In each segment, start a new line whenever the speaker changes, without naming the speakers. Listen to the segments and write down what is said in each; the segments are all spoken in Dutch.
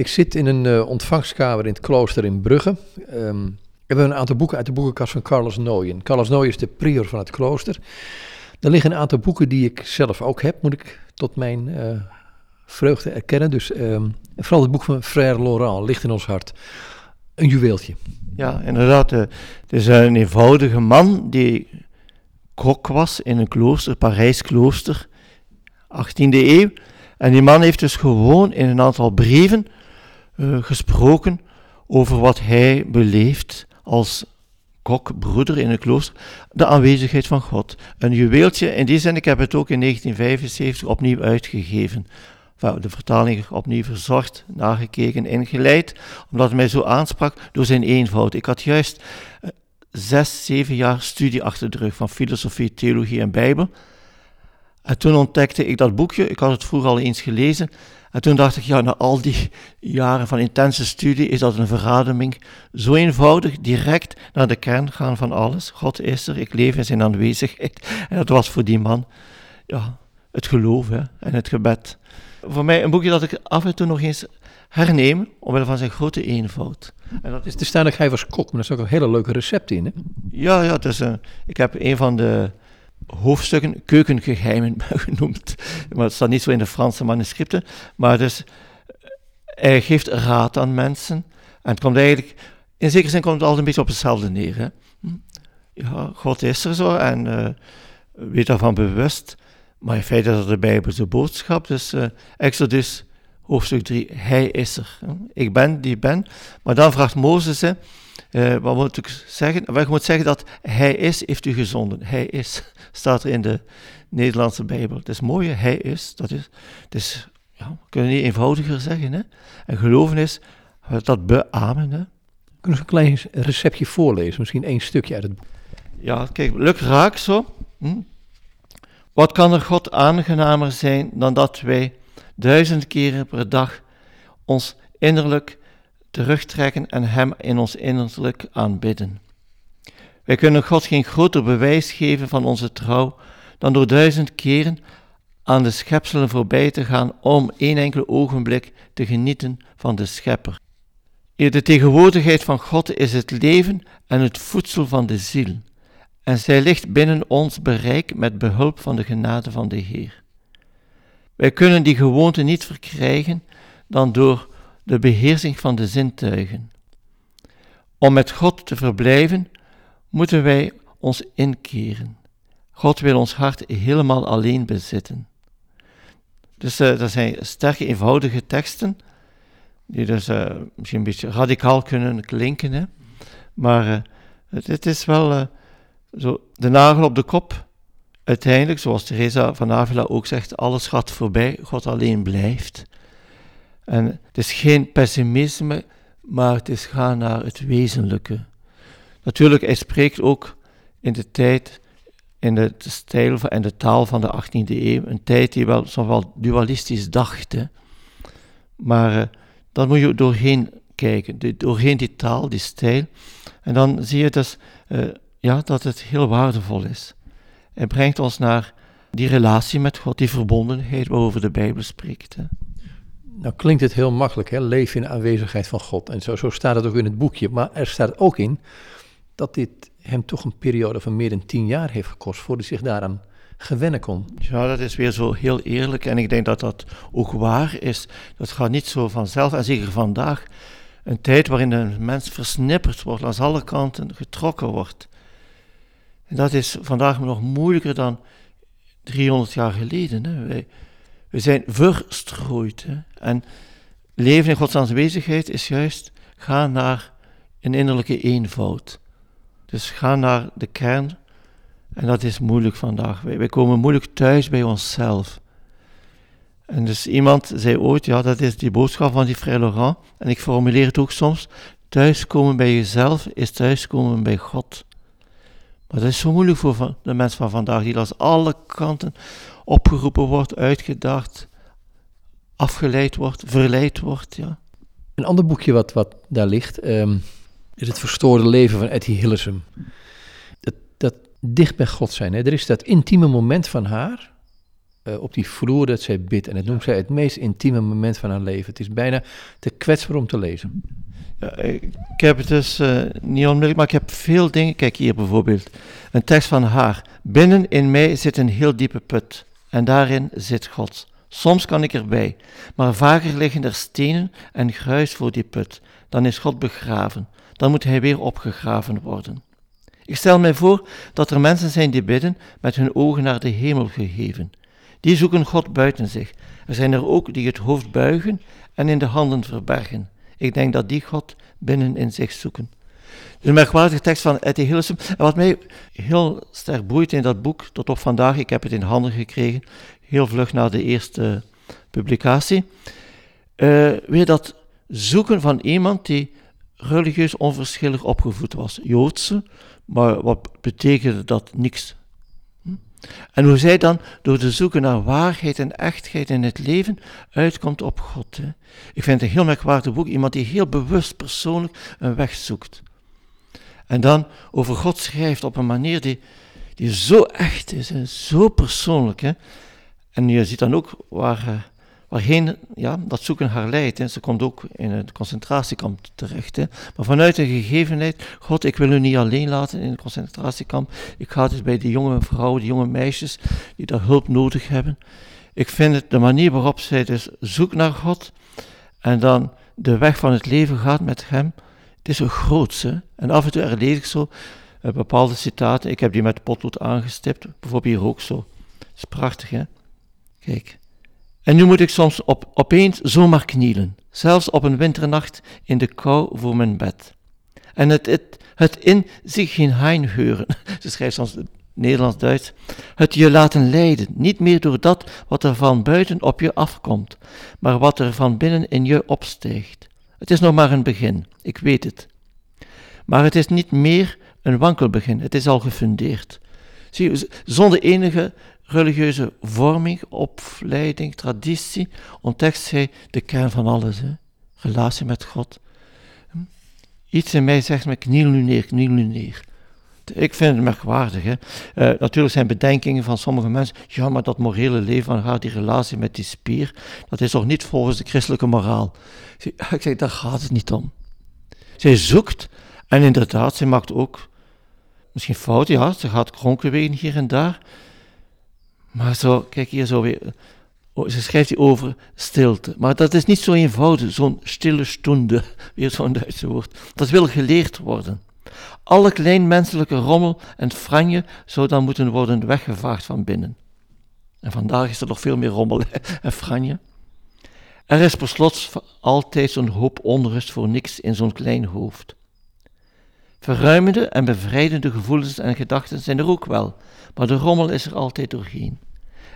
Ik zit in een uh, ontvangstkamer in het klooster in Brugge. Um, we hebben een aantal boeken uit de boekenkast van Carlos Nooyen. Carlos Nooyen is de prior van het klooster. Er liggen een aantal boeken die ik zelf ook heb, moet ik tot mijn uh, vreugde erkennen. Dus um, vooral het boek van Frère Laurent, Ligt in ons hart. Een juweeltje.
Ja, inderdaad. Uh, het is een eenvoudige man die kok was in een klooster, Parijs klooster, 18e eeuw. En die man heeft dus gewoon in een aantal brieven uh, gesproken over wat hij beleeft als kok, broeder in een klooster, de aanwezigheid van God. Een juweeltje, in die zin, ik heb het ook in 1975 opnieuw uitgegeven. de vertaling opnieuw verzorgd, nagekeken, ingeleid, omdat het mij zo aansprak door zijn eenvoud. Ik had juist uh, zes, zeven jaar studie achter de rug van filosofie, theologie en Bijbel. En toen ontdekte ik dat boekje, ik had het vroeger al eens gelezen, en toen dacht ik, ja, na al die jaren van intense studie is dat een verademing. Zo eenvoudig, direct naar de kern gaan van alles. God is er, ik leef in zijn aanwezigheid. En dat was voor die man, ja, het geloof hè, en het gebed. Voor mij een boekje dat ik af en toe nog eens herneem, omwille van zijn grote eenvoud.
En dat is de was kok, maar er is ook een hele leuke recept in, hè?
Ja, ja, dus, uh, ik heb een van de hoofdstukken keukengeheimen genoemd. Maar het staat niet zo in de Franse manuscripten. Maar dus, hij geeft raad aan mensen. En het komt eigenlijk, in zekere zin komt het altijd een beetje op hetzelfde neer. Hè? Hm? Ja, God is er zo en uh, weet daarvan bewust. Maar in feite is dat de Bijbelse boodschap. Dus uh, Exodus hoofdstuk 3, hij is er. Ik ben die ben. Maar dan vraagt Mozes, hè, uh, wat moet ik zeggen? Wat ik moet zeggen dat hij is, heeft u gezonden. Hij is, staat er in de Nederlandse Bijbel. Het is mooi, hij is. Dat is, het is ja, we kunnen niet eenvoudiger zeggen. Hè? En geloven is dat beamen. Hè?
Kunnen we een klein receptje voorlezen? Misschien één stukje uit het boek.
Ja, kijk, luk raak zo. Hm? Wat kan er God aangenamer zijn dan dat wij duizend keren per dag ons innerlijk terugtrekken en Hem in ons innerlijk aanbidden. Wij kunnen God geen groter bewijs geven van onze trouw dan door duizend keren aan de schepselen voorbij te gaan om één enkel ogenblik te genieten van de Schepper. De tegenwoordigheid van God is het leven en het voedsel van de ziel, en zij ligt binnen ons bereik met behulp van de genade van de Heer. Wij kunnen die gewoonte niet verkrijgen dan door de beheersing van de zintuigen. Om met God te verblijven, moeten wij ons inkeren. God wil ons hart helemaal alleen bezitten. Dus uh, dat zijn sterke, eenvoudige teksten, die dus uh, misschien een beetje radicaal kunnen klinken, hè? maar uh, het, het, is wel zo de nagel op de kop. Uiteindelijk, zoals Teresa van Avila ook zegt, alles gaat voorbij, God alleen blijft. En het is geen pessimisme, maar het is gaan naar het wezenlijke. Natuurlijk, hij spreekt ook in de tijd, in de, stijl en de taal van de 18e eeuw, een tijd die wel soms wel dualistisch dacht. Maar uh, dan moet je doorheen kijken, doorheen die taal, die stijl. En dan zie je dus uh, ja, dat het heel waardevol is. Hij brengt ons naar die relatie met God, die verbondenheid waarover de Bijbel spreekt. Hè.
Nou klinkt het heel makkelijk, hè? leven in de aanwezigheid van God. En zo, zo staat het ook in het boekje. Maar er staat ook in dat dit hem toch een periode van meer dan tien jaar heeft gekost voordat hij zich daaraan gewennen kon.
Ja, dat is weer zo heel eerlijk. En ik denk dat dat ook waar is. Dat gaat niet zo vanzelf. En zeker vandaag, een tijd waarin een mens versnipperd wordt, langs alle kanten getrokken wordt. En dat is vandaag nog moeilijker dan 300 jaar geleden. Hè. Wij, we zijn verstrooid. Hè? En leven in Gods aanwezigheid is juist gaan naar een innerlijke eenvoud. Dus ga naar de kern. En dat is moeilijk vandaag. Wij, wij komen moeilijk thuis bij onszelf. En dus iemand zei ooit, ja, dat is die boodschap van die Frère Laurent. En ik formuleer het ook soms. Thuiskomen bij jezelf is thuiskomen bij God. Maar dat is zo moeilijk voor de mensen van vandaag, die langs alle kanten opgeroepen wordt, uitgedacht, afgeleid wordt, verleid wordt. Ja.
Een ander boekje wat, wat daar ligt, ehm, is Het Verstoorde Leven van Etty Hillesum. Dat, dat dicht bij God zijn. Hè? Er is dat intieme moment van haar, eh, op die vloer dat zij bidt. En dat noemt zij het meest intieme moment van haar leven. Het is bijna te kwetsbaar om te lezen.
Ja, ik heb het dus uh, niet onmiddellijk, maar ik heb veel dingen. Kijk hier bijvoorbeeld, een tekst van haar. Binnen in mij zit een heel diepe put en daarin zit God. Soms kan ik erbij, maar vaker liggen er stenen en gruis voor die put. Dan is God begraven. Dan moet hij weer opgegraven worden. Ik stel mij voor dat er mensen zijn die bidden met hun ogen naar de hemel gegeven. Die zoeken God buiten zich. Er zijn er ook die het hoofd buigen en in de handen verbergen. Ik denk dat die God binnen in zich zoeken. Een merkwaardige tekst van Etty Hillesum. En wat mij heel sterk boeit in dat boek, tot op vandaag, ik heb het in handen gekregen, heel vlug na de eerste publicatie, uh, weer dat zoeken van iemand die religieus onverschillig opgevoed was. Joodse, maar wat betekende dat niks? En hoe zij dan door te zoeken naar waarheid en echtheid in het leven uitkomt op God. Hè? Ik vind het een heel merkwaardig boek, iemand die heel bewust persoonlijk een weg zoekt. En dan over God schrijft op een manier die, die zo echt is, en zo persoonlijk. Hè? En je ziet dan ook waar, eh, waarheen ja, dat zoeken haar leidt. En ze komt ook in het concentratiekamp terecht. Hè. Maar vanuit de gegevenheid, God, ik wil u niet alleen laten in het concentratiekamp. Ik ga dus bij die jonge vrouwen, die jonge meisjes, die daar hulp nodig hebben. Ik vind het de manier waarop zij dus zoekt naar God en dan de weg van het leven gaat met hem. Het is een grootse. En af en toe lees ik zo uh, bepaalde citaten. Ik heb die met potlood aangestipt. Bijvoorbeeld hier ook zo. Is prachtig, hè? Kijk. En nu moet ik soms op, opeens zomaar knielen, zelfs op een winternacht in de kou voor mijn bed. En het, het, het in zich heen heuren, ze schrijft soms Nederlands-Duits, het je laten leiden, niet meer door dat wat er van buiten op je afkomt, maar wat er van binnen in je opstijgt. Het is nog maar een begin, ik weet het. Maar het is niet meer een wankel begin, het is al gefundeerd. Zie zonder enige religieuze vorming, opleiding, traditie, ontdekt zij de kern van alles. Hè? Relatie met God. Hm? Iets in mij zegt me, kniel nu neer, kniel nu neer. Ik vind het merkwaardig. Hè? Uh, natuurlijk zijn bedenkingen van sommige mensen, ja, maar dat morele leven van haar, die relatie met die spier, dat is toch niet volgens de christelijke moraal. Ik zeg, daar gaat het niet om. Zij zoekt, en inderdaad, zij maakt ook misschien fouten, ja, ze gaat kronkelwegen hier en daar, maar zo, kijk hier zo weer. Oh, ze schrijft hier over stilte. Maar dat is niet zo eenvoudig, zo'n stille stunde, weer zo'n Duitse woord. Dat wil geleerd worden. Alle klein menselijke rommel en franje zou dan moeten worden weggevaagd van binnen. En vandaag is er nog veel meer rommel en franje. Er is per slot altijd zo'n hoop onrust voor niks in zo'n klein hoofd. Verruimende en bevrijdende gevoelens en gedachten zijn er ook wel, maar de rommel is er altijd doorheen.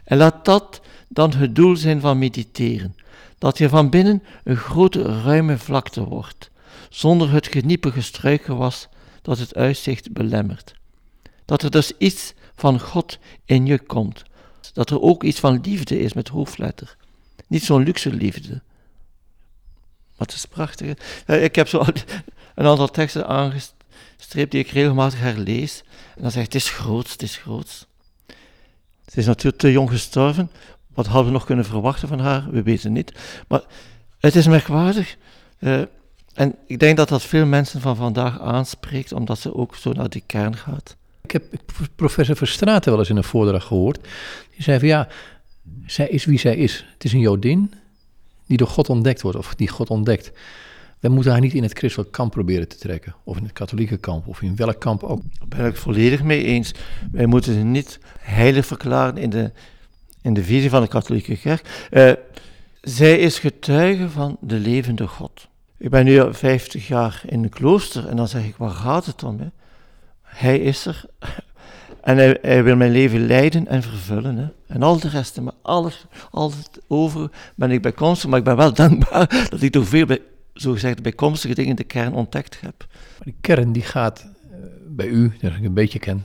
En laat dat dan het doel zijn van mediteren, dat je van binnen een grote ruime vlakte wordt, zonder het geniepige struikgewas dat het uitzicht belemmert. Dat er dus iets van God in je komt, dat er ook iets van liefde is met hoofdletter. Niet zo'n luxe liefde. Het is prachtig. Ik heb zo een aantal teksten aangestreept die ik regelmatig herlees. En dan zegt het is groot, het is groot. Ze is natuurlijk te jong gestorven. Wat hadden we nog kunnen verwachten van haar? We weten niet. Maar het is merkwaardig. Uh, en ik denk dat dat veel mensen van vandaag aanspreekt, omdat ze ook zo naar die kern gaat.
Ik heb professor Verstraeten wel eens in een voordracht gehoord. Die zei van ja, zij is wie zij is. Het is een Jodin die door God ontdekt wordt, of die God ontdekt. We moeten haar niet in het christelijk kamp proberen te trekken. Of in het katholieke kamp, of in welk kamp ook.
Daar ben ik volledig mee eens. Wij moeten ze niet heilig verklaren in de, in de visie van de katholieke kerk. Uh, zij is getuige van de levende God. Ik ben nu 50 jaar in een klooster en dan zeg ik, waar gaat het om? Hè? Hij is er en hij, wil mijn leven leiden en vervullen. Hè? En al de rest, maar alles, alles over ben ik bijkomstig, maar ik ben wel dankbaar dat ik door veel bij, zogezegd bijkomstige dingen de kern ontdekt heb.
Maar die kern die gaat uh, bij u, dat ik een beetje ken,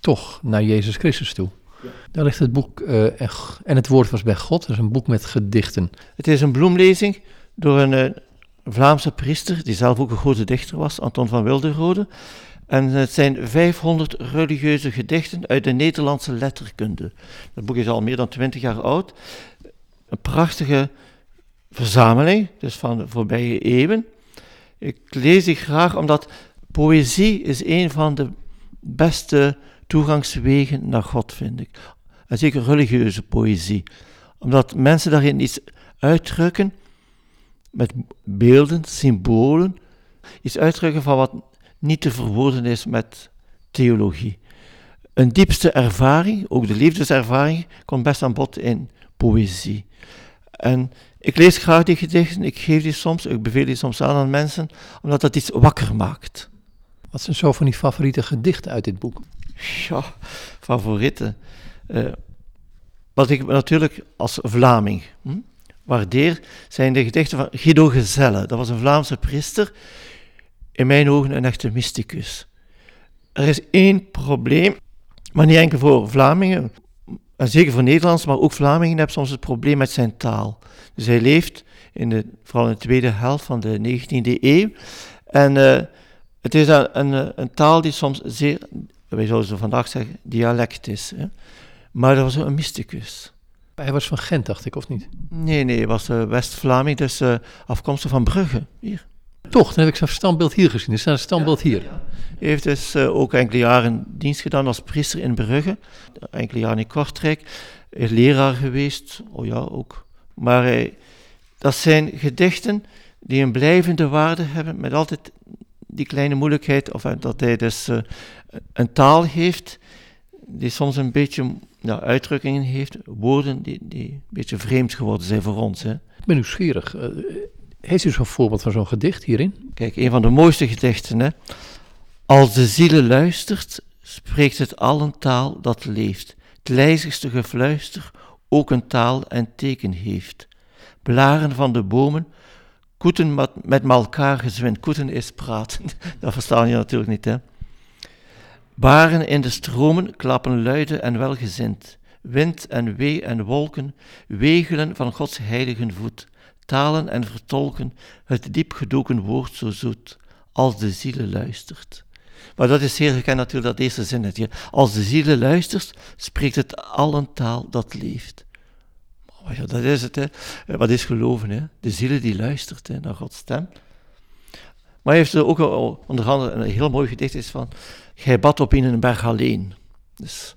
toch naar Jezus Christus toe. Ja. Daar ligt het boek uh, En het woord was bij God. Dat is een boek met gedichten.
Het is een bloemlezing door een uh, Vlaamse priester, die zelf ook een grote dichter was, Anton van Wilderode. En het zijn 500 religieuze gedichten uit de Nederlandse letterkunde. Dat boek is al meer dan 20 jaar oud. Een prachtige verzameling, dus van de voorbije eeuwen. Ik lees die graag omdat poëzie is een van de beste toegangswegen naar God, vind ik. En zeker religieuze poëzie. Omdat mensen daarin iets uitdrukken met beelden, symbolen, iets uitdrukken van wat niet te verwoorden is met theologie. Een diepste ervaring, ook de liefdeservaring, komt best aan bod in poëzie. En ik lees graag die gedichten, ik geef die soms, ik beveel die soms aan aan mensen, omdat dat iets wakker maakt.
Wat zijn zo van die favoriete gedichten uit dit boek?
Ja, favorieten. Uh, wat ik natuurlijk als Vlaming hm, waardeer, zijn de gedichten van Guido Gezelle. Dat was een Vlaamse priester, in mijn ogen een echte mysticus. Er is één probleem, maar niet enkel voor Vlamingen, en zeker voor Nederlands, maar ook Vlamingen hebben soms het probleem met zijn taal. Dus hij leeft in de, vooral in de tweede helft van de 19e eeuw. En uh, het is een, een, een, taal die soms zeer, wij zouden zo vandaag zeggen, dialect is. Hè. Maar dat was een mysticus.
Hij was van Gent, dacht ik, of niet?
Nee, nee, hij was uh, West-Vlaming, dus uh, afkomstig van Brugge, hier.
Toch, dan heb ik zijn standbeeld hier gezien. Er staat een standbeeld hier.
Hij heeft dus uh, ook enkele jaren dienst gedaan als priester in Brugge. Enkele jaren in Kortrijk. Is leraar geweest, oh ja, ook. Maar hij, dat zijn gedichten die een blijvende waarde hebben, met altijd die kleine moeilijkheid, of dat hij dus uh, een taal heeft die soms een beetje ja, uitdrukkingen heeft, woorden die, die een beetje vreemd geworden zijn voor ons. Hè.
Ik ben nieuwsgierig. Heeft u zo'n voorbeeld van zo'n gedicht hierin?
Kijk, een van de mooiste gedichten. Hè. Als de ziel luistert, spreekt het al een taal dat leeft. Het lijzigste gefluister ook een taal en teken heeft. Blaren van de bomen, koeten met, elkaar gezwind. Koeten is praten, dat verstaan je natuurlijk niet, hè. Baren in de stromen klappen luide en welgezind. Wind en wee en wolken wegelen van Gods heilige voet. Talen en vertolken het diep gedoken woord zo zoet, als de ziele luistert. Maar dat is zeer gekend natuurlijk, dat eerste zinnetje. Als de ziele luistert, spreekt het al een taal dat leeft. Maar ja, dat is het, hè. Wat is geloven, hè? De ziele die luistert hè, naar Gods stem. Maar hij heeft er ook onder andere een heel mooi gedicht is van Gij bad op in een berg alleen. Dus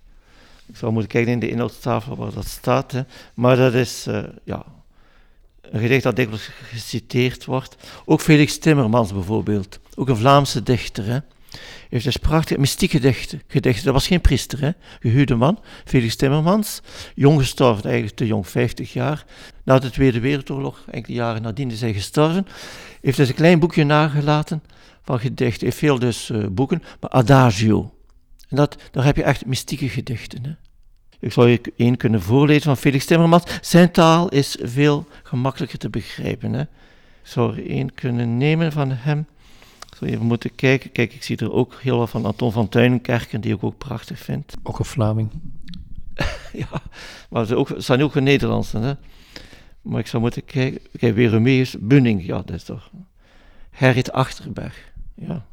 ik zou moeten kijken in de inhoudstafel waar dat staat. Hè. Maar dat is uh, ja, een gedicht dat dikwijls geciteerd wordt. Ook Felix Timmermans bijvoorbeeld, ook een Vlaamse dichter. Hè. Heeft dus prachtige mystieke gedichten, gedichten. Dat was geen priester, hè. gehuwde man, Felix Timmermans. Jong gestorven, eigenlijk te jong, 50 jaar. Na de Tweede Wereldoorlog, enkele jaren nadien is hij gestorven. Heeft dus een klein boekje nagelaten van gedichten. Heeft veel dus uh, boeken, maar Adagio. En dat, daar heb je echt mystieke gedichten. Hè. Ik zou je één kunnen voorlezen van Felix Timmermans. Zijn taal is veel gemakkelijker te begrijpen. Hè. Ik zou er één kunnen nemen van hem. Ik zou even moeten kijken. Kijk, ik zie er ook heel wat van Anton van Tuinenkerken, die ik ook prachtig vind.
Ook een Vlaming.
ja, maar ze, ook, zijn ook een Nederlandse. Hè. Maar ik zou moeten kijken. Kijk, Weremeus Bunning, ja, dat is toch. Gerrit Achterberg. Ja.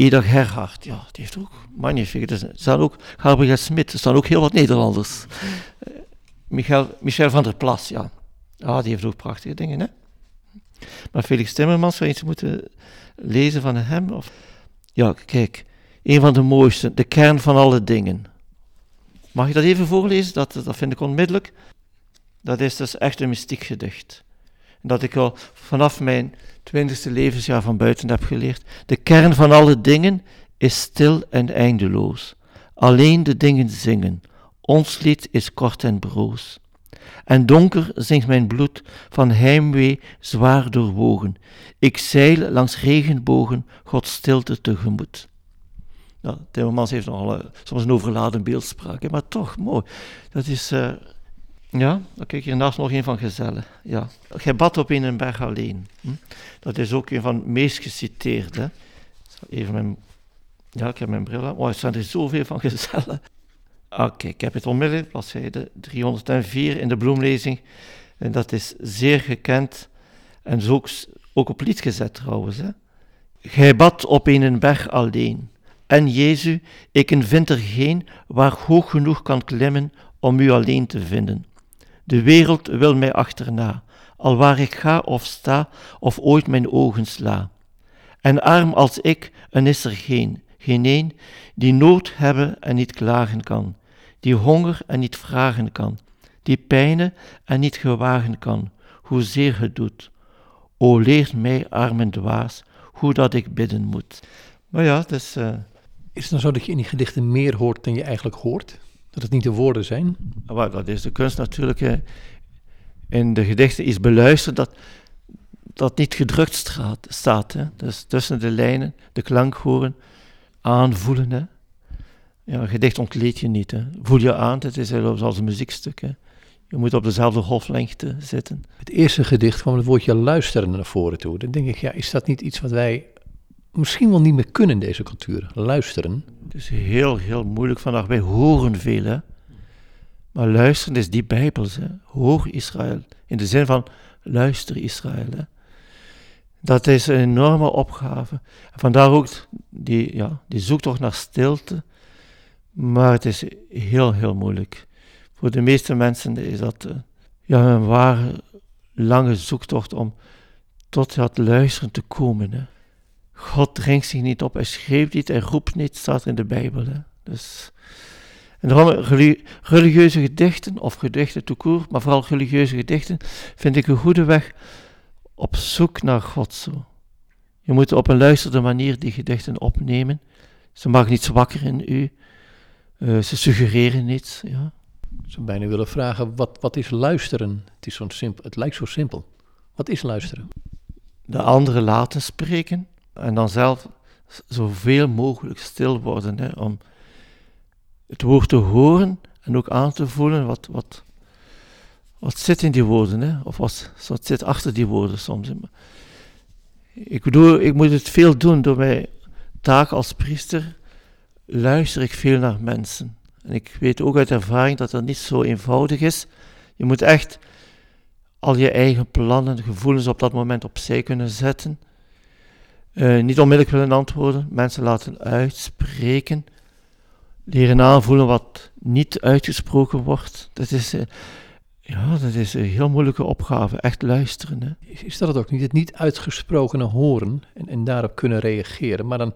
Ida Gerhard, ja, die heeft ook magnifiek. Er staan ook Gabriel Smit, er staan ook heel wat Nederlanders. Uh, Michel, Michel van der Plas, ja. Ah, die heeft ook prachtige dingen, hè. Maar Felix Timmermans, zou iets moeten lezen van hem? Of... Ja, kijk, een van de mooiste, de kern van alle dingen. Mag ik dat even voorlezen? Dat, dat vind ik onmiddellijk. Dat is dus echt een mystiek gedicht. Dat ik al vanaf mijn twintigste levensjaar van buiten heb geleerd. De kern van alle dingen is stil en eindeloos. Alleen de dingen zingen. Ons lied is kort en broos. En donker zingt mijn bloed van heimwee zwaar doorwogen. Ik zeil langs regenbogen Gods stilte tegemoet. Nou, Timmermans heeft nogal soms een overladen beeldspraak, maar toch mooi. Dat is uh, ja, dan kijk hiernaast nog een van Gezellen. Ja. Gij bad op een berg alleen. Hm? Dat is ook een van de meest geciteerde. Even mijn... Ja, ik heb mijn bril. Oh, er zijn er zoveel van Gezellen. Oké, ik heb het onmiddellijk, bladzijde 304 in de bloemlezing. En dat is zeer gekend en is ook, ook op lied gezet trouwens. Hè. Gij bad op een berg alleen. En Jezus, ik vind er geen waar hoog genoeg kan klimmen om u alleen te vinden. De wereld wil mij achterna, al waar ik ga of sta of ooit mijn ogen sla. En arm als ik, en is er geen, geen een, die nood hebben en niet klagen kan, die honger en niet vragen kan, die pijnen en niet gewagen kan, hoezeer het doet. O leer mij, arm en dwaas, hoe dat ik bidden moet. Maar ja, dus... Uh...
Is het dan zo dat je in die gedichten meer hoort dan je eigenlijk hoort? Dat het niet de woorden zijn?
Maar dat is de kunst natuurlijk. Hè. In de gedichten is beluisteren dat dat niet gedrukt staat. staat hè. Dus tussen de lijnen, de klank horen, aanvoelen. Hè. Ja, een gedicht ontleed je niet. Hè. Voel je aan, het is zoals een muziekstuk. Hè. Je moet op dezelfde golflengte zitten.
Het eerste gedicht kwam het woordje luisteren naar voren toe. Dan denk ik, ja, is dat niet iets wat wij misschien wel niet meer kunnen deze cultuur? Luisteren.
Het is heel, heel moeilijk vandaag. Wij horen veel, hè. Maar luisteren is die Bijbels, hè. Hoor Israël. In de zin van luister Israël, hè. Dat is een enorme opgave. Vandaar ook die, ja, die zoektocht naar stilte. Maar het is heel, heel moeilijk. Voor de meeste mensen is dat uh, ja, een ware lange zoektocht om tot dat luisteren te komen. Hè. God dringt zich niet op, hij schreef niet, hij roept niet, staat in de Bijbel. Hè. Dus, en daarom religieuze gedichten, of gedichten toekoor, maar vooral religieuze gedichten, vind ik een goede weg op zoek naar God zo. Je moet op een luisterde manier die gedichten opnemen. Ze maken niet zwakker in u. Uh, ze suggereren niets. Ja.
Ik zou bijna willen vragen, wat, wat is luisteren? Het, is zo simpel, het lijkt zo simpel. Wat is luisteren?
De anderen laten spreken en dan zelf zoveel mogelijk stil worden. Hè, om het woord te horen en ook aan te voelen wat, wat, wat zit in die woorden, hè? of wat, wat zit achter die woorden soms. Ik bedoel, ik moet het veel doen door mijn taak als priester. Luister ik veel naar mensen. En ik weet ook uit ervaring dat dat niet zo eenvoudig is. Je moet echt al je eigen plannen, gevoelens op dat moment opzij kunnen zetten. Uh, niet onmiddellijk willen antwoorden, mensen laten uitspreken. Leren aanvoelen wat niet uitgesproken wordt. Dat is, uh, ja, dat is een heel moeilijke opgave, echt luisteren. Hè?
Is dat het ook niet? Het niet uitgesprokene horen en, en daarop kunnen reageren. Maar dan,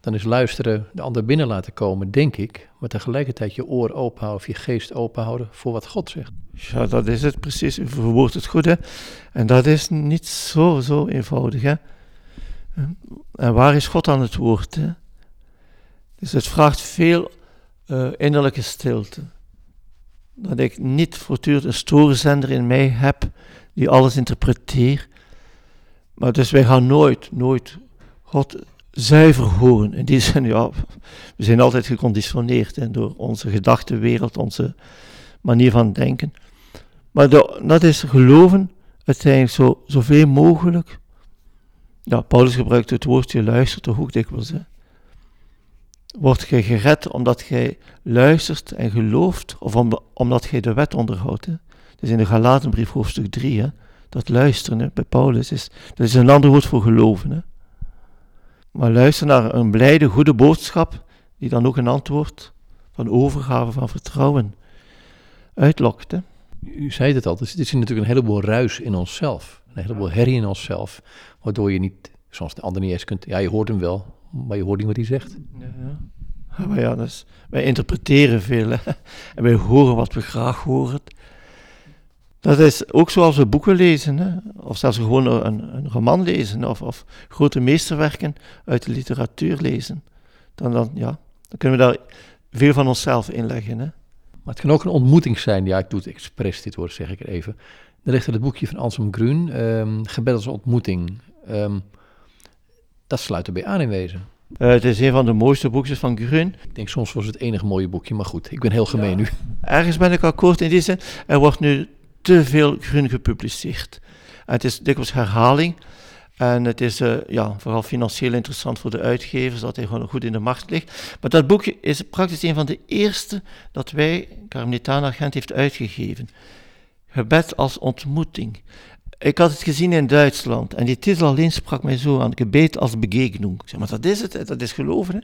dan is luisteren de ander binnen laten komen, denk ik. Maar tegelijkertijd je oor openhouden of je geest openhouden voor wat God zegt.
Ja, dat is het precies. U verwoordt het goed, hè. En dat is niet zo, zo eenvoudig, hè. En waar is God aan het woord, hè? Dus het vraagt veel uh, innerlijke stilte dat ik niet voortdurend een stoorzender in mij heb die alles interpreteert. Maar dus wij gaan nooit, nooit God zuiver horen. In die zin, ja, we zijn altijd geconditioneerd hè, door onze gedachtenwereld, onze manier van denken. Maar dat is geloven uiteindelijk zo, zoveel mogelijk. Ja, Paulus gebruikt het woordje luistert toch ook dikwijls. Hè. Wordt gij gered omdat gij luistert en gelooft, of omdat gij de wet onderhoudt? Hè? Dus in de Galatenbrief hoofdstuk 3, hè? dat luisteren hè, bij Paulus is, dat is een ander woord voor geloven. Hè? Maar luisteren naar een blijde, goede boodschap, die dan ook een antwoord van overgave, van vertrouwen uitlokt. Hè?
U zei het al, er zit natuurlijk een heleboel ruis in onszelf, een heleboel herrie in onszelf, waardoor je niet, zoals de ander niet eens kunt, ja je hoort hem wel, maar je hoort niet wat hij zegt. Ja,
ja. Maar ja, dus, wij interpreteren veel hè? en wij horen wat we graag horen. Dat is ook zoals we boeken lezen, hè? of zelfs gewoon een, een roman lezen, of, of, grote meesterwerken uit de literatuur lezen. Dan, dan, ja, dan kunnen we daar veel van onszelf inleggen. Hè?
Maar het kan ook een ontmoeting zijn, ja, ik doe het expres dit woord, zeg ik er even. Er ligt er het boekje van Anselm Grun, um, Gebed als ontmoeting. Um, dat sluit erbij aan in wezen.
Uh, het is een van de mooiste boekjes van Grun.
Ik denk soms was het enige mooie boekje, maar goed, ik ben heel gemeen nu.
Ergens ben ik akkoord in die zin. Er wordt nu te veel Grun gepubliceerd. En het is dikwijls herhaling. En het is uh, ja, vooral financieel interessant voor de uitgevers, dat hij gewoon goed in de markt ligt. Maar dat boekje is praktisch een van de eerste dat wij, Carmelitana Gent, heeft uitgegeven. Gebed als ontmoeting. ik had het gezien in Duitsland en die titel alleen sprak mij zo aan, gebed als begegnung. Ik zeg, maar dat is het, dat is geloven. Hè?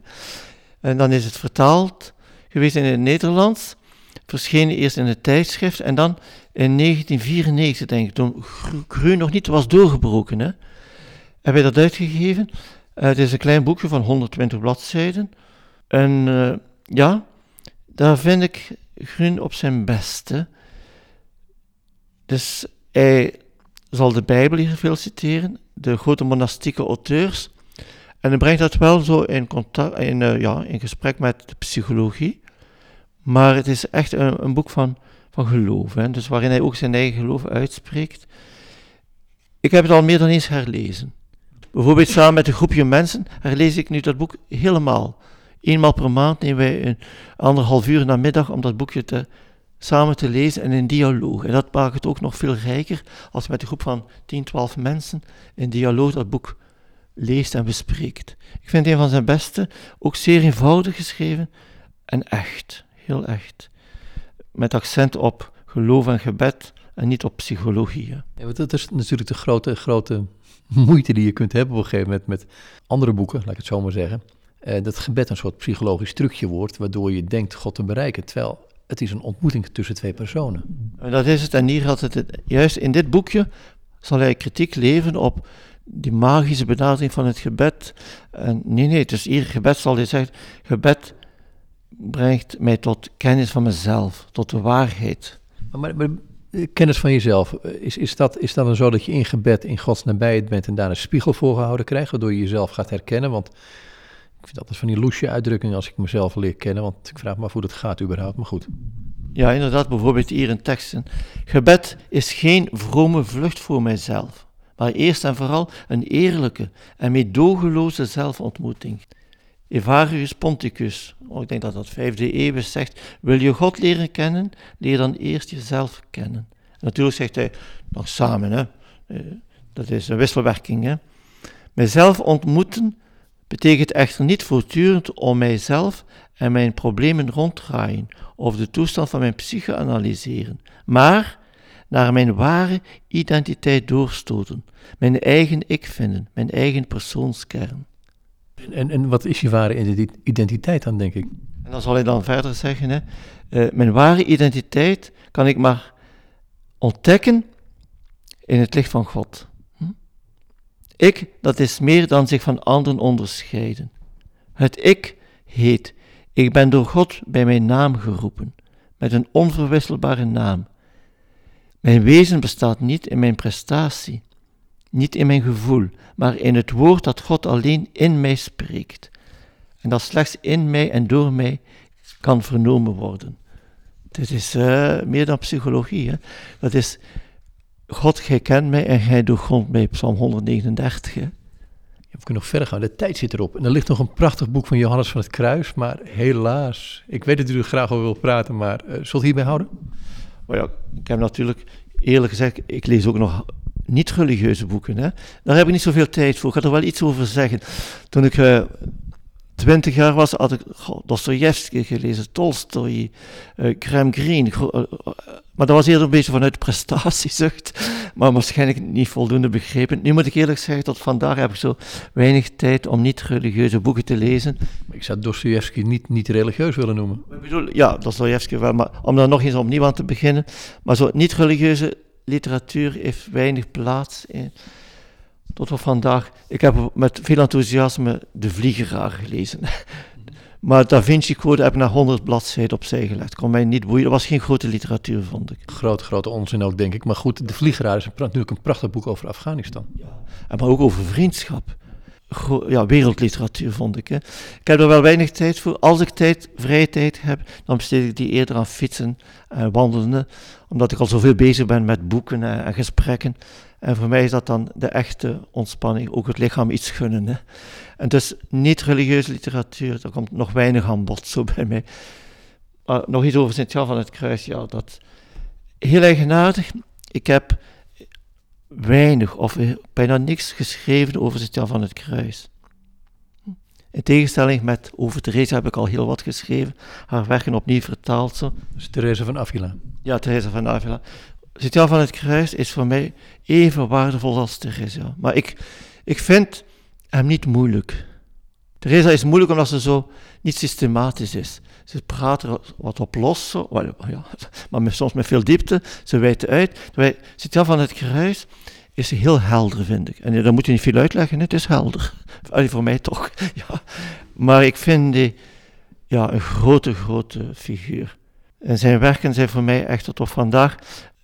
En dan is het vertaald geweest in het Nederlands, verschenen eerst in het tijdschrift en dan in 1994, denk ik, toen Gru nog niet was doorgebroken, hè, hebben wij dat uitgegeven. Uh, het is een klein boekje van 120 bladzijden. En uh, ja, daar vind ik Grun op zijn beste. Dus hij zal de Bijbel hier veel citeren, de grote monastieke auteurs. En hij brengt dat wel zo in, contact, in, uh, ja, in gesprek met de psychologie. Maar het is echt een, een boek van, van geloof. Hè? Dus waarin hij ook zijn eigen geloof uitspreekt. Ik heb het al meer dan eens herlezen. Bijvoorbeeld samen met een groepje mensen herlees ik nu dat boek helemaal. Eenmaal per maand nemen wij een anderhalf uur namiddag om dat boekje te, samen te lezen en in dialoog. En dat maakt het ook nog veel rijker als met een groep van 10, 12 mensen in dialoog dat boek leest en bespreekt. Ik vind een van zijn beste, ook zeer eenvoudig geschreven en echt, heel echt. Met accent op geloof en gebed en niet op psychologie.
Ja, dat is natuurlijk de grote, grote moeite die je kunt hebben op een gegeven moment met andere boeken, laat ik het zo maar zeggen. Uh, dat gebed een soort psychologisch trucje wordt, waardoor je denkt God te bereiken. Terwijl het is een ontmoeting tussen twee personen.
En dat is het. En hier had het, juist in dit boekje zal hij kritiek leveren op die magische benadering van het gebed. En nee, nee, dus hier gebed zal hij zeggen, gebed brengt mij tot kennis van mezelf, tot de waarheid.
Maar, maar eh, kennis van jezelf, eh, is, is, dat, is dat dan zo dat je in gebed in Gods nabijheid bent en daar een spiegel voor gehouden krijgt, waardoor je jezelf gaat herkennen? Want ik vind dat van die loesje uitdrukking als ik mezelf leer kennen, want ik vraag me af hoe dat gaat überhaupt, maar goed.
Ja, inderdaad, bijvoorbeeld hier in teksten. Gebed is geen vrome vlucht voor mijzelf, maar eerst en vooral een eerlijke en meedogenloze zelfontmoeting. Evarius Ponticus, oh, ik denk dat dat vijfde eeuw zegt, wil je God leren kennen, leer dan eerst jezelf kennen. natuurlijk zegt hij, nog samen, hè? Eh, dat is een wisselwerking. Hè? Mijzelf ontmoeten betekent echter niet voortdurend om mijzelf en mijn problemen ronddraaien of de toestand van mijn psyche analyseren, maar naar mijn ware identiteit doorstoten, mijn eigen ik vinden, mijn eigen persoonskern.
En, en wat is je ware identiteit dan, denk ik?
En dan zal hij dan verder zeggen, hè, uh, mijn ware identiteit kan ik maar ontdekken in het licht van God. Ik, dat is meer dan zich van anderen onderscheiden. Het ik heet, ik ben door God bij mijn naam geroepen, met een onverwisselbare naam. Mijn wezen bestaat niet in mijn prestatie, niet in mijn gevoel, maar in het woord dat God alleen in mij spreekt. En dat slechts in mij en door mij kan vernomen worden. Dit is uh, meer dan psychologie. Hè? Dat is God, gij kent mij en gij doorgrondt mij, Psalm 139. Hè?
We kunnen nog verder gaan, de tijd zit erop. En er ligt nog een prachtig boek van Johannes van het Kruis, maar helaas, ik weet dat u er graag over wil praten, maar uh, zult u hierbij houden?
Oh ja, ik heb natuurlijk, eerlijk gezegd, ik lees ook nog niet-religieuze boeken. Hè? Daar heb ik niet zoveel tijd voor. Ik ga er wel iets over zeggen. Toen ik uh, twintig jaar was, had ik Dostoevsky gelezen, Tolstoy, uh, Graham Greene. Maar dat was eerder een beetje vanuit prestatiezucht, maar waarschijnlijk niet voldoende begrepen. Nu moet ik eerlijk zeggen, tot vandaag heb ik zo weinig tijd om niet-religieuze boeken te lezen.
Ik zou Dostoevsky niet, niet religieus willen noemen.
Ik bedoel, ja, Dostoevsky wel, maar om daar nog eens opnieuw aan te beginnen. Maar zo niet-religieuze literatuur heeft weinig plaats. In, tot op vandaag. Ik heb met veel enthousiasme De Vliegeraar gelezen. Maar Da Vinci Code heb ik naar 100 bladzijden opzij gelegd. Kon mij niet boeien. Dat was geen grote literatuur, vond ik.
Grote, grote onzin ook, denk ik. Maar goed, De Vliegeraar is natuurlijk een prachtig boek over Afghanistan. Ja.
En maar ook over vriendschap. ja, wereldliteratuur vond ik. Hè. Ik heb er wel weinig tijd voor. Als ik tijd, vrije tijd heb, dan besteed ik die eerder aan fietsen en wandelen. Omdat ik al zoveel bezig ben met boeken en, en gesprekken. En voor mij is dat dan de echte ontspanning, ook het lichaam iets gunnen. Hè. En dus niet-religieuze literatuur, daar komt nog weinig aan bod zo bij mij. Maar nog iets over Sint-Jan van het Kruis, ja, dat heel eigenaardig. Ik heb weinig of bijna niks geschreven over Sint-Jan van het Kruis. In tegenstelling met over Therese heb ik al heel wat geschreven, haar werken opnieuw vertaald. Zo.
Dus Therese van Avila.
Ja, Therese van Avila Sint-Jan van het Kruis is voor mij even waardevol als Teresa. Maar ik, ik vind hem niet moeilijk. Teresa is moeilijk omdat ze zo niet systematisch is. Ze praat er wat op los, ja, maar soms met veel diepte. Ze wijdt uit. Sint-Jan van het Kruis is heel helder, vind ik. En daar moet je niet veel uitleggen, het is helder. Voor mij toch. Ja. Maar ik vind die ja, een grote, grote figuur. En zijn werken zijn voor mij echt tot vandaag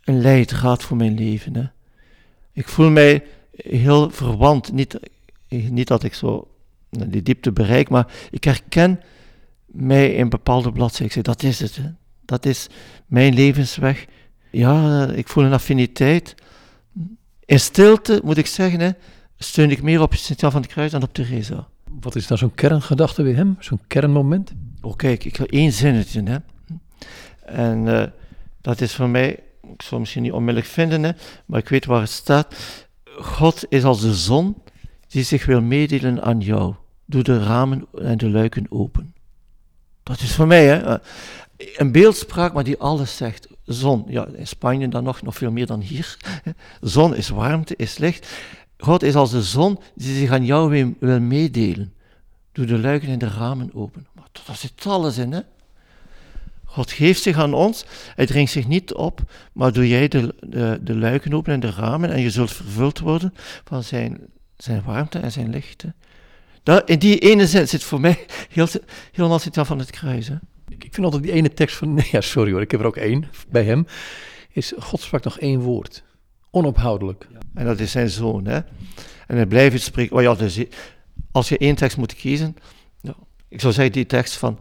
een leidraad voor mijn leven. Hè. Ik voel mij heel verwant. Niet, niet dat ik zo die diepte bereik, maar ik herken mij in bepaalde bladzijden. Ik zeg, dat is het. Hè. Dat is mijn levensweg. Ja, ik voel een affiniteit. In stilte, moet ik zeggen, hè, steun ik meer op Sint-Jan van de Kruis dan op Teresa.
Wat is dan zo'n kerngedachte bij hem? Zo'n kernmoment?
Oh, kijk, ik ga één zinnetje. Hè. En uh, dat is voor mij, ik zal misschien niet onmiddellijk vinden, hè, maar ik weet waar het staat. God is als de zon die zich wil meedelen aan jou. Doe de ramen en de luiken open. Dat is voor mij hè, eh, een beeldspraak, maar die alles zegt. Zon, ja, in Spanje dan nog, nog veel meer dan hier. Zon is warmte, is licht. God is als de zon die zich aan jou wil meedelen. Doe de luiken en de ramen open. Maar daar zit alles in, hè? God geeft zich aan ons, hij dringt zich niet op, maar doe jij de, de, de luiken open en de ramen en je zult vervuld worden van zijn, zijn warmte en zijn licht. Daar, in die ene zin zit voor mij heel, helemaal zit van het kruis. Hè?
Ik vind altijd die ene tekst van, nee, ja, sorry hoor, ik heb er ook één bij hem, is God sprak nog één woord, onophoudelijk.
En dat is zijn zoon. Hè? En hij blijft spreken. Oh ja, dus, als je één tekst moet kiezen, nou, ik zou zeggen die tekst van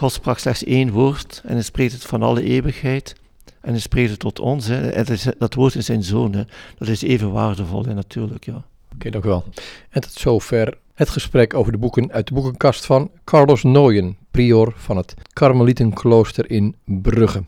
God sprak slechts één woord en hij spreekt het van alle eeuwigheid. En hij spreekt het tot ons. Hè. Dat woord is zijn zoon. Hè. Dat is even waardevol, hè, natuurlijk. Ja.
Oké, dank u wel. En tot zover het gesprek over de boeken uit de boekenkast van Carlos Nooyen, prior van het Karmelietenklooster in Brugge.